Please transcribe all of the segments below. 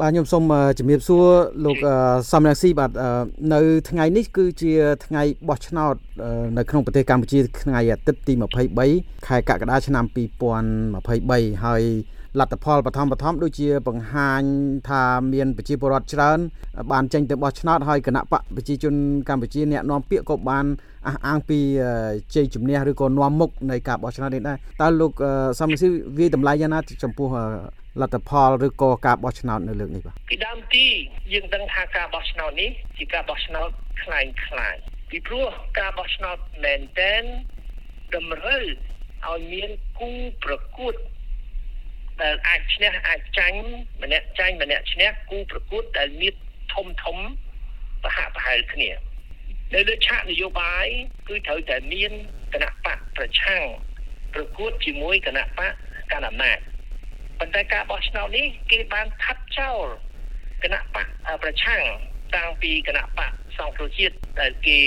បាទខ្ញុំសូមជំរាបសួរលោកសំរងស៊ីបាទនៅថ្ងៃនេះគឺជាថ្ងៃបោះឆ្នោតនៅក្នុងប្រទេសកម្ពុជាថ្ងៃអាទិត្យទី23ខែកក្កដាឆ្នាំ2023ហើយ លទ្ធផលបឋមបឋមដូចជាបង្ហាញថាមានប្រជាពលរដ្ឋច្រើន បានចេញទៅបោះឆ្នោតហើយគណៈបកប្រជាជនកម្ពុជាអ្នកនាំពាក្យក៏បានអះអាងពីជ័យជំនះឬក៏នាំមុខនៃការបោះឆ្នោតនេះដែរតើលោកសំស៊ីវាតម្លៃយ៉ាងណាចំពោះលទ្ធផលឬក៏ការបោះឆ្នោតនៅលើកនេះបាទពីដើមទីយើងដឹងថាការបោះឆ្នោតនេះជាការបោះឆ្នោតคล้ายคล้ายពីព្រោះការបោះឆ្នោតមែនតែនតម្រូវឲ្យមានគូប្រកួត ដែលអាចឈ្នះអាចចាញ់ម្នាក់ចាញ់ម្នាក់ឈ្នះគូប្រកួតដែលមានធំធំប្រហាក់ប្រហែលគ្នានៅលើឆាកនយោបាយគឺត្រូវតែមានគណៈបកប្រឆាំងប្រកួតជាមួយគណៈបកកណ្ដាលអំណាចប៉ុន្តែការបោះឆ្នោតនេះគេបានខាត់ចោលគណៈបកប្រឆាំងតាំងពីគណៈបកសង្គ្រោះជាតិដែលគេ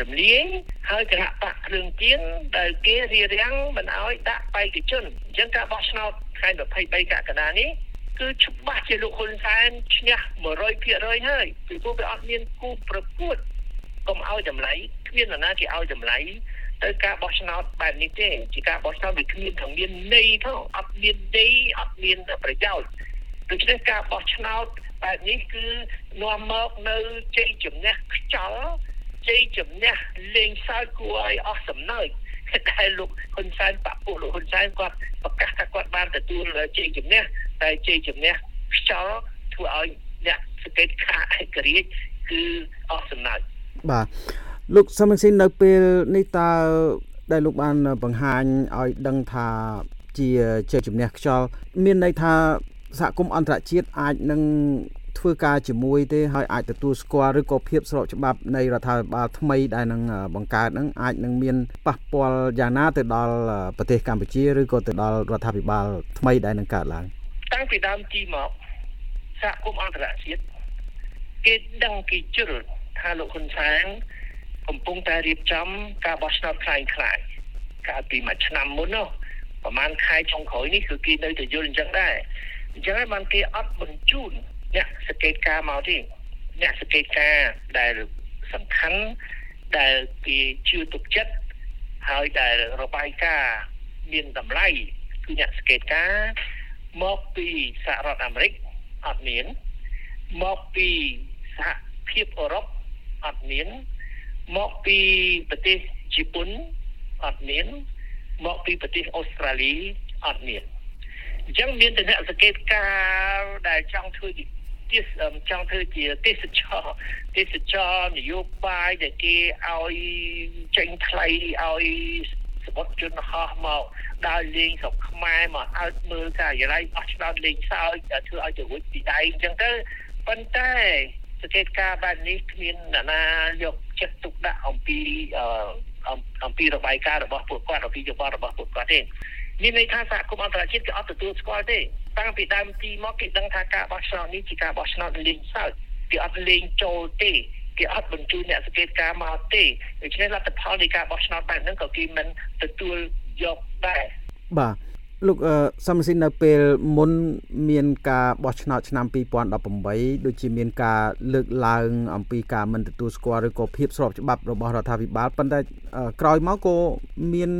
រំលាយហើយគណៈបកគ្រឿងទៀនដែលគេរៀបរៀងមិនអោយដាក់បេក្ខជនអញ្ចឹងការបោះឆ្នោត ថ្ងៃ23កក្កដានេះគឺច្បាស់ជាលោកហ៊ុនសែនឈ្នះ100%ហើយពីព្រោះវាអត់មានគូប្រកួតកុំឲ្យតម្លៃគ្មាននរណាគេឲ្យតម្លៃទៅការបោះឆ្នោតបែបនេះទេជាការបោះឆ្នោតវាគ្មានទាំងមានន័យផងអត់មានន័យអត់មានប្រយោជន៍ដូច្នេះការបោះឆ្នោតបែបនេះគឺនាំមកនៅជ័យជំនះខ្ចល់ជ័យជំនះលេងសើចគួរឲ្យអស់សំណើច តែលោកហ៊ុនសែនបពុលោកហ៊ុនសែនគាត់ប្រកាសថាគាត់បានទទួលជ័យជំនះតែជ័យជំនះខ្ចល់ធ្វើឲ្យអ្នកសង្កេតខាឯករាជ្យគឺអស់សំណើចបាទលោកសំរងស៊ីននៅពេលនេះតើដែលលោកបានបង្ហាញឲ្យដឹងថាជាជ័យជំនះខ្យល់មានន័យថាសហគមន៍អន្តរជាតិអាចនឹង ធ្វើការជាមួយទេហើយអាចទទួលស្គាល់ឬក៏ភាពស្របច្បាប់នៃរដ្ឋាភិបាលថ្មីដែលនឹងបង្កើតនឹងអាចនឹងមានប៉ះពាល់យ៉ាងណាទៅដល់ប្រទេសកម្ពុជាឬក៏ទៅដល់រដ្ឋាភិបាលថ្មីដែលនឹងកើតឡើងតាំងពីដើមជីមកសហគមន៍អន្តរជាតិគេដឹងគេជឿថាលោកហ៊ុនសែនកំពុងតែរៀបចំការបោះឆ្នោតខ្លាំងខ្លាយកាលពីមួយឆ្នាំមុននោះប្រហែលខែចុងក្រោយនេះគឺគេនៅតែយល់អញ្ចឹងដែរអញ្ចឹងហើយបានគេអត់បញ្ជូន អ្នកសង្កេតការមកទេអ្នកសង្កេតការដែលសំខាន់ដែលគេជឿទុកចិត្តហើយដែលរបាយការណ៍មានតម្លៃគឺអ្នកសង្កេតការមកពីសហរដ្ឋអាមេរិកអត់មានមកពីសហភាពអឺរ៉ុបអត់មានមកពីប្រទេសជប៉ុនអត់មានមកពីប្រទេសអូស្ត្រាលីអត់មានអញ្ចឹងមានតែអ្នកសង្កេតការដែលចង់ធ្វើ ទេសចង់ធ្វើជាទេសចរទេសចរនយោបាយដែលគេឲ្យចេញថ្លៃឲ្យសបុតជនហោះមកដើរលេងស្រុកខ្មែរមកអើតមើលការិយាល័យអស់ឆ្នោតលេងសើចធ្វើឲ្យទៅរួចពីដៃអញ្ចឹងទៅប៉ុន្តែសង្កេតការបែបនេះគ្មានអ្នកណាយកចិត្តទុកដាក់អំពីអំពីរបាយការណ៍របស់ពួកគាត់អំពីយោបល់របស់ពួកគាត់ទេមានន័យថាសហគមន៍អន្តរជាតិគេអត់ទទួលស្គាល់ទេ តាំងពីដើមទីមកគេដឹងថាការបោះឆ្នោតនេះជាការបោះឆ្នោតលេងសើចគេអត់លេងចូលទេគេអត់បញ្ជូនអ្នកសង្កេតការមកទេដូច្នេះលទ្ធផលនៃការបោះឆ្នោតបែបហ្នឹងក៏គេមិនទទួលយកដែរបាទលោកសំស៊ីននៅពេលមុនមានការបោះឆ្នោតឆ្នាំ2018ដូចជាមានការលើកឡើងអំពីការមិនទទួលស្គាល់ឬក៏ភាពស្របច្បាប់របស់រដ្ឋាភិបាលប៉ុន្តែក្រោយមកក៏មាន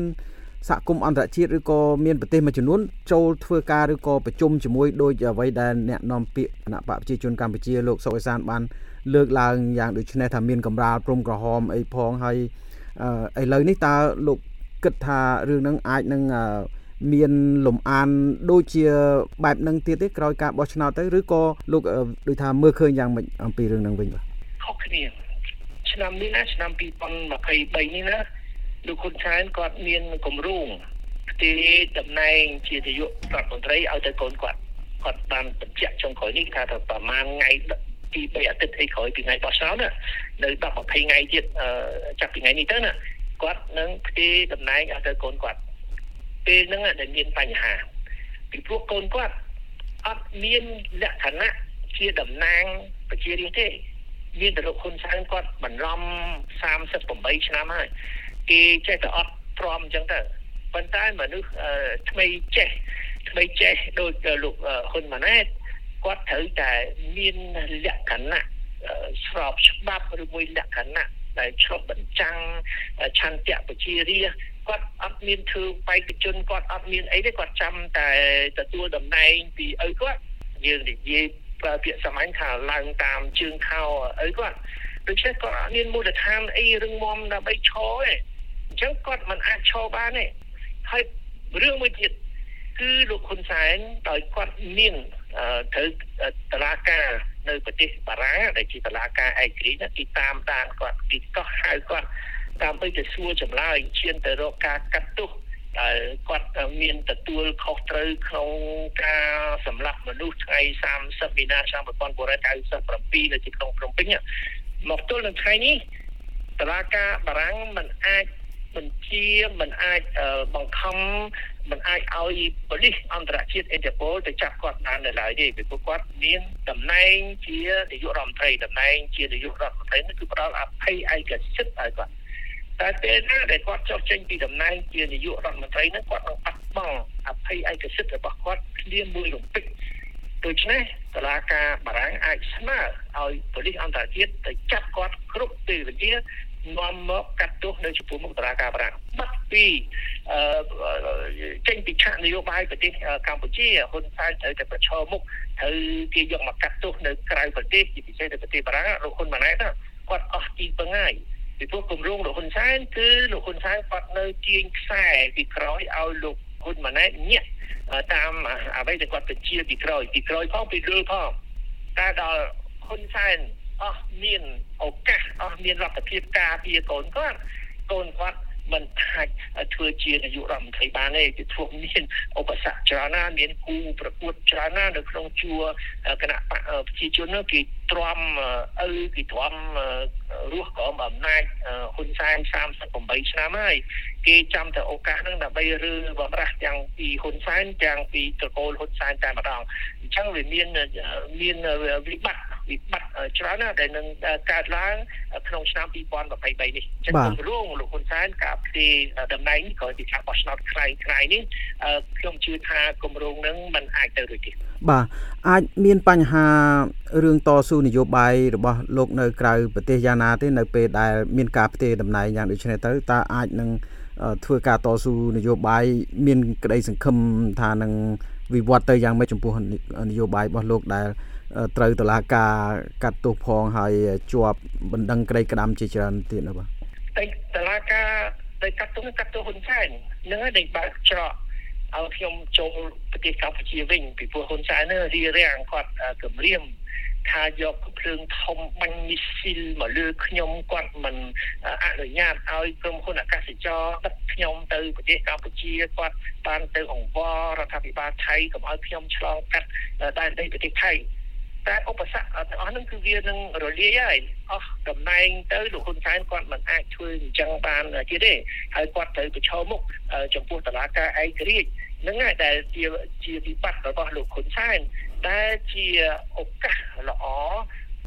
សហគមន៍អន្តរជាតិឬក៏មានប្រទេសមួយចំនួនចូលធ្វើការឬក៏ប្រជុំជាមួយដោយអ្វីដែលអ្នកនាំពាក្យគណៈបកប្រជាជនកម្ពុជាលោកសុកអេសានបានលើកឡើងយ៉ាងដូចនេះថាមានកម្រាលព្រំក្រហមអីផងហើយឥឡូវនេះតើលោកគិតថារឿងហ្នឹងអាចនឹងមានលំអានដូចជាបែបហ្នឹងទៀតទេក្រោយការបោះឆ្នោតទៅឬក៏លោកដូចថាមើលឃើញយ៉ាងម៉េចអំពីរឿងហ្នឹងវិញបាទខុសគ្នាឆ្នាំនេះណាឆ្នាំ2023នេះណា លោកហ៊ុនសែនគាត់មានគម្រោងផ្ទេរតំណែងជានាយករដ្ឋមន្ត្រីឲ្យទៅកូនគាត់គាត់បានបញ្ជាក់ចុងក្រោយនេះថាប្រហែលថ្ងៃទី3អាទិត្យអីក្រោយពីថ្ងៃបោះឆ្នោតណានៅ10 20ថ្ងៃទៀតចាប់ពីថ្ងៃនេះទៅណាគាត់នឹងផ្ទេរតំណែងឲ្យទៅកូនគាត់ពេលហ្នឹងដែលមានបញ្ហាពីព្រោះកូនគាត់អត់មានលក្ខណៈជាតំណាងប្រជារាស្ត្រទេមានតែលោកហ៊ុនសែនគាត់បន្លំ38ឆ្នាំហើយ គេចេះតែអត់ព្រមអញ្ចឹងទៅប៉ុន្តែមនុស្សថ្មីចេះថ្មីចេះដូចលោកហ៊ុនម៉ាណែតគាត់ត្រូវតែមានលក្ខណៈស្របច្បាប់ឬមួយលក្ខណៈដែលឆ្លុះបញ្ចាំងឆន្ទៈប្រជារាគាត់អត់មានធ្វើបេក្ខជនគាត់អត់មានអីទេគាត់ចាំតែទទួលតំណែងពីឪគាត់យើងនិយាយប្រើពាក្យសាមញ្ញថាឡើងតាមជើងខោឪគាត់ដូច្នេះគាត់អត់មានមូលដ្ឋានអីរឹងមាំដើម្បីឈរទេអញ្ចឹងគាត់មិនអាចឈរបានទេហើយរឿងមួយទៀតគឺលោកហ៊ុនសែនដោយគាត់មានត្រូវតឡាការនៅប្រទេសបារាំងដែលជាតឡាការឯករាជ្យទីតាមដានគាត់ទីកោះហៅគាត់ដើម្បីទៅសួរចម្លើយឈានទៅរកការកាត់ទោសដែលគាត់មានទទួលខុសត្រូវក្នុងការសម្លាប់មនុស្សថ្ងៃ30មីនាឆ្នាំ1997នៅទីក្រុងភ្នំពេញមកទល់នឹងថ្ងៃនេះតឡាការបារាំងមិនអាច បញ្ជាមិនអាចបង្ខំមិនអាចឲ្យប៉ូលីសអន្តរជាតិអ៊ីនតាប៉ូលទៅចាប់គាត់បាននៅឡើយទេពីព្រោះគាត់មានតំណែងជានាយករដ្ឋមន្ត្រីតំណែងជានាយករដ្ឋមន្ត្រីនេះគឺផ្ដល់អភ័យឯកសិទ្ធិឲ្យគាត់តែពេលណាដែលគាត់ចុះចេញពីតំណែងជានាយករដ្ឋមន្ត្រីនោះគាត់នឹងបាត់បង់អភ័យឯកសិទ្ធិរបស់គាត់គ្លៀមមួយរំពេចដូច្នេះតឡាការបារាំងអាចស្នើឲ្យប៉ូលីសអន្តរជាតិទៅចាប់គាត់គ្រប់ពេលវេលា នាំមកកាត់ទោសនៅចំពោះមុខតារាការប្រាក់បាត់ពីអឺចេញពីឆាកនយោបាយប្រទេសកម្ពុជាហ៊ុនសែនត្រូវតែប្រឈមមុខត្រូវគេយកមកកាត់ទោសនៅក្រៅប្រទេសជាពិសេសនៅប្រទេសបារាំងលោកហ៊ុនម៉ាណែតគាត់អស់ទីពឹងហើយពីព្រោះគម្រោងលោកហ៊ុនសែនគឺលោកហ៊ុនសែនគាត់នៅទាញខ្សែពីក្រោយឲ្យលោកហ៊ុនម៉ាណែតញាក់តាមអ្វីដែលគាត់បញ្ជាពីក្រោយពីក្រោយផងពីលើផងតែដល់ហ៊ុនសែន អស់មានឱកាសអស់មានលទ្ធភាពការពារកូនគាត់កូនគាត់មិនអាចធ្វើជានាយករដ្ឋមន្ត្រីបានទេគឺធ្វើមានឧបសគ្គច្រើនណាស់មានគូប្រកួតច្រើនណាស់នៅក្នុងជួរគណៈប្រជាជននោះគេទ្រាំឪគេទ្រាំរស់ក្រោមអំណាចហ៊ុនសែន38ឆ្នាំហើយគេចាំតែឱកាសហ្នឹងដើម្បីរើបំរាស់ទាំងពីហ៊ុនសែនទាំងពីត្រកូលហ៊ុនសែនតែម្ដងអញ្ចឹងវាមានមានវិបត្តិ វិបត្តិច្រើនណាស់ដែលនឹងកើតឡើងក្នុងឆ្នាំ2023នេះចឹងគម្រោងលោកហ៊ុនសែនការផ្ទេរតំណែងក៏ជាការបោះឆ្នោតខ្លាំងខ្លាំងនេះខ្ញុំជឿថាគម្រោងនឹងมันអាចទៅរួចទេបាទអាចមានបញ្ហារឿងតស៊ូនយោបាយរបស់លោកនៅក្រៅប្រទេសយ៉ាងណាទេនៅពេលដែលមានការផ្ទេរតំណែងយ៉ាងដូចនេះទៅតើអាចនឹងធ្វើការតស៊ូនយោបាយមានក្តីសង្ឃឹមថានឹងវិវត្តទៅយ៉ាងម៉េចចំពោះនយោបាយរបស់លោកដែល ត្រូវតឡាការកាត់ទោសផងហើយជាប់បណ្ដឹងក្តីក្តាំជាច្រើនទៀតណាបាទតែតឡាការដែលកាត់ទោសកាត់ទោសហ៊ុនសែននឹងឲ្យដែលបើកច្រកឲ្យខ្ញុំចូលប្រទេសកម្ពុជាវិញពីព្រោះហ៊ុនសែននេះរៀបរៀងគាត់គម្រាមថាយកភ្លើងធំបាញ់មីស៊ីលមកលើខ្ញុំគាត់មិនអនុញ្ញាតឲ្យក្រុមហ៊ុនអាកាសចរដឹកខ្ញុំទៅប្រទេសកម្ពុជាគាត់បានទៅអង្វររដ្ឋាភិបាលថៃកុំឲ្យខ្ញុំឆ្លងកាត់ដែនដីប្រទេសថៃ តែឧបសគ្គទាំងអស់ហ្នឹងគឺវានឹងរលាយហើយអស់តំណែងទៅលោកហ៊ុនសែនគាត់មិនអាចធ្វើអញ្ចឹងបានទៀតទេហើយគាត់ត្រូវប្រឈមមុខចំពោះតឡាការឯករាជ្យនឹងហើយដែលជាជាវិបត្តិរបស់លោកហ៊ុនសែនដែលជាឱកាសល្អ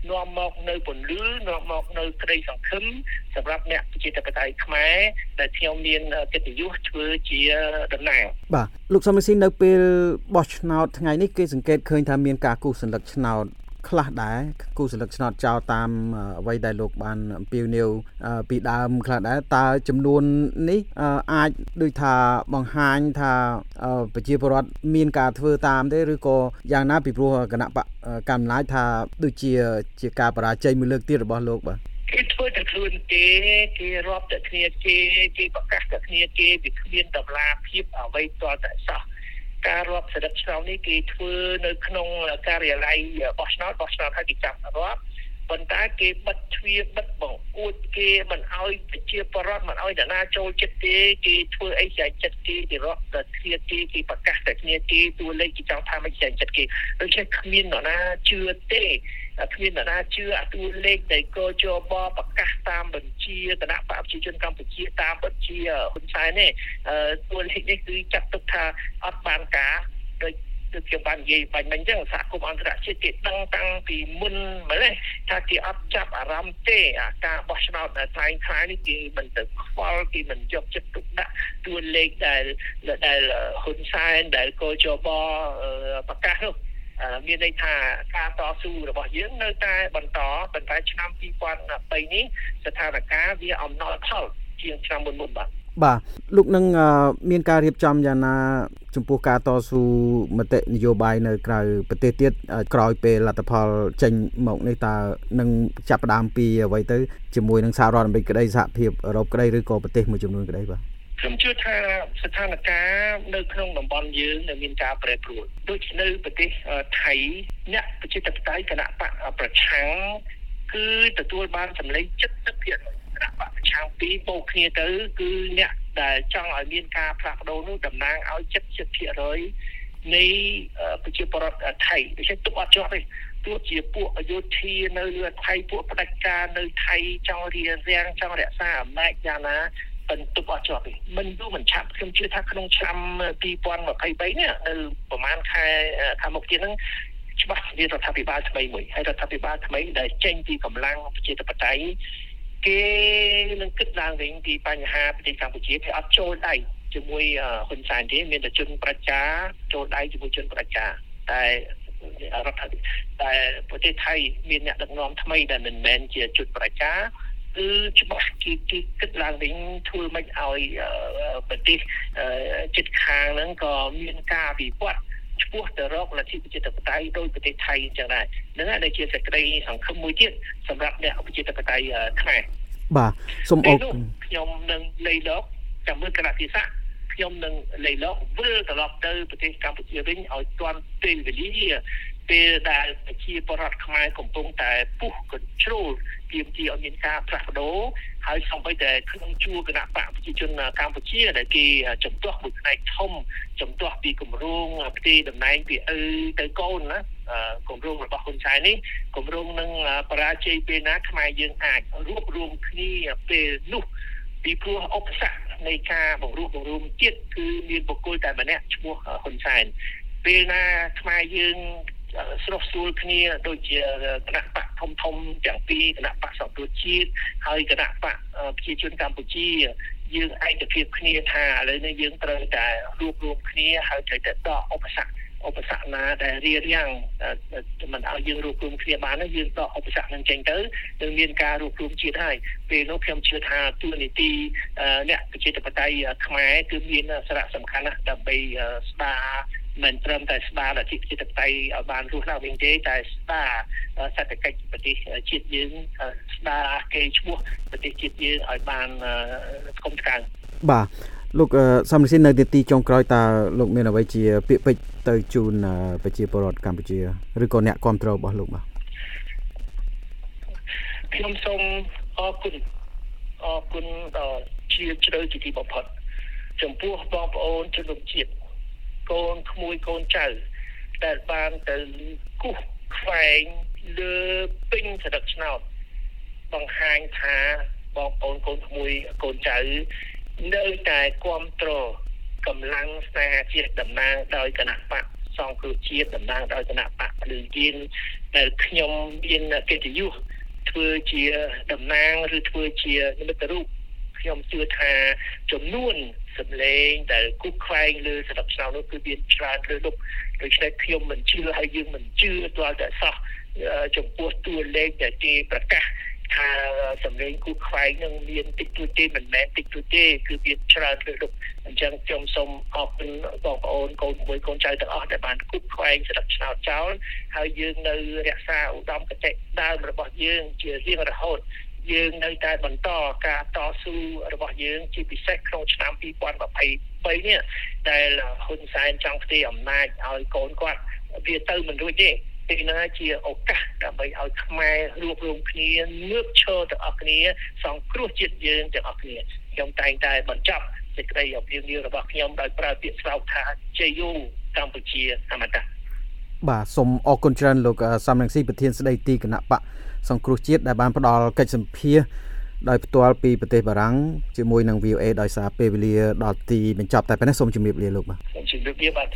នាំមកនៅពន្លឺនាំមកនៅក្តីសង្ឃឹមសម្រាប់អ្នកប្រជាធិបតេយ្យខ្មែរដែលខ្ញុំមានកិត្តិយសធ្វើជាតំណាងបាទលោកសំស៊ីននៅពេលបោះឆ្នោតថ្ងៃនេះគេសង្កេតឃើញថាមានការគូសសញ្ញកឆ្នោត ខ្លះដែរគូសន្លឹកឆ្នោតចោលតាមអ្វីដែលលោកបានអំពាវនាវពីដើមខ្លះដែរតើចំនួននេះអាចដូចថាបង្ហាញថាប្រជាពលរដ្ឋមានការធ្វើតាមទេឬក៏យ៉ាងណាពីព្រោះគណៈកម្មណាយថាដូចជាជាការបរាជ័យមួយលើកទៀតរបស់លោកបាទគេធ្វើតែខ្លួនគេគេរាប់តែគ្នាគេគេប្រកាសតែគ្នាគេវាគ្មានតម្លាភាពអ្វីតតែសោះ ការរាប់សរិទ្ធឆ្នោតនេះគេធ្វើនៅក្នុងការិយាល័យបោះឆ្នោតបោះឆ្នោតហើយគេចាប់រាប់ប៉ុន្តែគេបិទទ្វារបិទបង្អួចគេមិនអោយប្រជាពលរដ្ឋមិនអោយតាណាចូលចិត្តទេគេធ្វើអីចែកចិត្តគេគេរកតែគ្នាគេគេប្រកាសតែគ្នាគេតួលេខគេចង់ថាមិនចែកចិត្តគេដូច្នេះគ្មាននរណាជឿទេ គ្មាននរណាជឿអាតួលេខដែលកជបប្រកាសតាមបញ្ជាគណៈបកប្រជាជនកម្ពុជាតាមបញ្ជាហ៊ុនសែននេះតួលេខនេះគឺចាត់ទុកថាអត់បានការដោយដូចខ្ញុំបាននិយាយបាញ់មិញចឹងសហគមន៍អន្តរជាតិគេដឹងតាំងពីមុនម្លេះថាគេអត់ចាប់អារម្មណ៍ទេអាការបោះឆ្នោតដែលខ្លាំងខ្លាយនេះគេមិនទៅខ្វល់គេមិនយកចិត្តទុកដាក់តួលេខដែលដែលហ៊ុនសែនដែលកោជបប្រកាសនោះ មានន័យថាការតស៊ូរបស់យើងនៅតែបន្តប៉ុន្តែឆ្នាំ2013នេះស្ថានភាពវាអំណោយផលជាងឆ្នាំមុនមុនបាទបាទលោកនឹងមានការរៀបចំយ៉ាងណា ចំពោះការតស៊ូមតិនយោបាយនៅក្រៅប្រទេសទៀតក្រោយពេលលទ្ធផលចេញមកនេះតើនឹងចាប់ផ្ដើមពីអ្វីទៅជាមួយនឹងសហរដ្ឋអាមេរិកក្តីសហភាពអឺរ៉ុបក្តីឬក៏ប្រទេសមួយចំនួនក្តីបាទ ខ្ញុំជឿថាស្ថានភាពនៅក្នុងតំបន់យើងនៅមានការប្រែប្រួលដូចនៅប្រទេសថៃអ្នកប្រជាធិបតេយ្យគណៈបកប្រឆាំងគឺទទួលបានសម្លេង70%គណៈបកប្រឆាំងពីរបូកគ្នាទៅគឺអ្នកដែលចង់ឲ្យមានការផ្លាស់ប្ដូរនោះតំណាងឲ្យ70%នៃប្រជាពលរដ្ឋថៃដូច្នេះទុកអត់ជាប់ទេទោះជាពួកអយុធិនៅលើថៃពួកផ្ដាច់ការនៅថៃចង់រៀបរៀងចង់រក្សាអំណាចយ៉ាងណា បន្ទុកអត់ជាប់ទេមិនយូរមិនឆាប់ខ្ញុំជឿថាក្នុងឆ្នាំ2023នេះនៅប្រហែលខែខាងមុខទៀតហ្នឹងច្បាស់មានរដ្ឋាភិបាលថ្មីមួយហើយរដ្ឋាភិបាលថ្មីដែលចេញពីកម្លាំងប្រជាធិបតេយ្យគេនឹងគិតឡើងវិញពីបញ្ហាប្រទេសកម្ពុជាគេអត់ចូលដៃជាមួយហ៊ុនសែនទេមានតែជនប្រជាចូលដៃជាមួយជនប្រជាតែរដ្ឋាភិបាលតែប្រទេសថៃមានអ្នកដឹកនាំថ្មីដែលមិនមែនជាជនប្រជា គឺច្បាស់គេគេគិតឡើងវិញធ្វើម៉េចឲ្យប្រទេសចិត្តខាងហ្នឹងក៏មានការវិវត្តឆ្ពោះទៅរកលទ្ធិប្រជាធិបតេយ្យដោយប្រទេសថៃអញ្ចឹងដែរហ្នឹងហើយដែលជាសេចក្តីសង្ឃឹមមួយទៀតសម្រាប់អ្នកប្រជាធិបតេយ្យខ្មែរបាទសូមអរគុណខ្ញុំនឹងលេីលោកចាំមើលគណៈពិសាខ្ញុំនឹងលេីលោកវិលត្រឡប់ទៅប្រទេសកម្ពុជាវិញឲ្យទាន់ពេលវេលា ពេលដែលប្រជាពលរដ្ឋខ្មែរកំពុងតែពុះកញ្ជ្រោលទាមទារឲ្យមានការផ្លាស់ប្ដូរហើយសូម្បីតែក្នុងជួរគណៈបកប្រជាជនកម្ពុជាដែលគេចំទាស់មួយផ្នែកធំចំទាស់ពីគម្រោងផ្ទេរតំណែងពីឪទៅកូនណាគម្រោងរបស់ហ៊ុនសែននេះគម្រោងនឹងបរាជ័យពេលណាខ្មែរយើងអាចរួបរวมគ្នាពេលនោះពីព្រោះឧបសគ្គនៃការបង្រួបបង្រួមជាតិគឺមានបុគ្គលតែម្នាក់ឈ្មោះហ៊ុនសែនពេលណាខ្មែរយើង ស្រុះស្រួលគ្នាដូចជាគណៈបកធំធំទាំងពីរគណៈបកសង្គ្រោះជាតិហើយគណៈបកប្រជាជនកម្ពុជាយើងឯកភាពគ្នាថាឥឡូវនេះយើងត្រូវតែរួបរวมគ្នាហើយត្រូវតែដកឧបសគ្គឧបសគ្គណាដែលរៀបរៀងមិនឲ្យយើងរួបរวมគ្នាបានយើងដកឧបសគ្គនឹងចេញទៅនឹងមានការរួបរวมជាតិហើយពេលនោះខ្ញុំជឿថាទូនីតិអ្នកប្រជាធិបតេយ្យខ្មែរគឺមានសារៈសំខាន់ណាស់ដើម្បីស្ដារ មិនត្រឹមតែស្ដារលទ្ធិប្រជាធិបតេយ្យឲ្យបានរស់ឡើងវិញទេតែស្ដារសេដ្ឋកិច្ចប្រទេសជាតិយើងស្ដារគេឈ្មោះប្រទេសជាតិយើងឲ្យបានស្គមស្កើងបាទលោកសំរិសិននៅទីចុងក្រោយតើលោកមានអ្វីជា ពាក្យពេចន៍ទៅជូនប្រជាពលរដ្ឋកម្ពុជាឬក៏អ្នកគ្រប់គ្រងរបស់លោកបាទខ្ញុំសូមអរគុណអរគុណដល់ជាជ្រៅជាទីបំផុតចំពោះបងប្អូនជនរួមជាតិ កូនក្មួយកូនចៅដែលបានទៅគូសខ្វែងលើពេញសដឹកឆ្នោតបង្ហាញថាបងប្អូនកូនក្មួយកូនចៅនៅតែគ្រប់គ្រងកម្លាំងស្នេហាជាតិតំណាងដោយគណៈបកសង្គ្រោះជាតិតំណាងដោយគណៈបកភ្លើងទៀនដែលខ្ញុំមានកិត្តិយសធ្វើជាតំណាងឬធ្វើជានិមិត្តរូប ខ្ញុំជឿថាចំនួនសម្លេងដែលគូខ្វែងលើសន្តិឆ្នោតនោះគឺមានច្រើនលើលុបដូច្នេះខ្ញុំមិនជឿហើយយើងមិនជឿទាល់តែសោះចំពោះតួលេខដែលគេប្រកាសថាសម្លេងគូខ្វែងនឹងមានតិចតួចទេមិនមែនតិចតួចទេគឺមានច្រើនលើលុបអញ្ចឹងខ្ញុំសូមអរគុណបងប្អូនកូនមួយកូនចៅទាំងអស់ដែលបានគូខ្វែងសម្រាប់ឆ្នោតចោលហើយយើងនៅរក្សាឧត្តមគតិដើមរបស់យើងជារៀងរហូត យើងនៅតែបន្តការតស៊ូរបស់យើងជាពិសេសក្នុងឆ្នាំ2023នេះដែលហ៊ុនសែនចង់ផ្ទេរអំណាចឲ្យកូនគាត់វាទៅមិនរួចទេពេលណាជាឱកាសដើម្បីឲ្យខ្មែររួបរวมគ្នាងើបឈរទាំងអស់គ្នាសង្គ្រោះជាតិយើងទាំងអស់គ្នាខ្ញុំតែងតែបញ្ចប់សេចក្តីអំពាវនាវរបស់ខ្ញុំដោយប្រើពាក្យស្រោបថាជ័យយូកម្ពុជាអមតៈបាទសូមអរគុណច្រើនលោកសំរងស៊ីប្រធានស្ដីទីគណៈបក សង្គ្រោះជាតិដែលបានផ្ដល់កិច្ចសម្ភារដោយផ្ទាល់ពីប្រទេសបារាំងជាមួយនឹង VOA ដោយសារពេលវេលាដល់ទីបញ្ចប់តែប៉ុណ្ណេះសូមជម្រាបលាលោកបាទសូមជម្រាបលាបាទ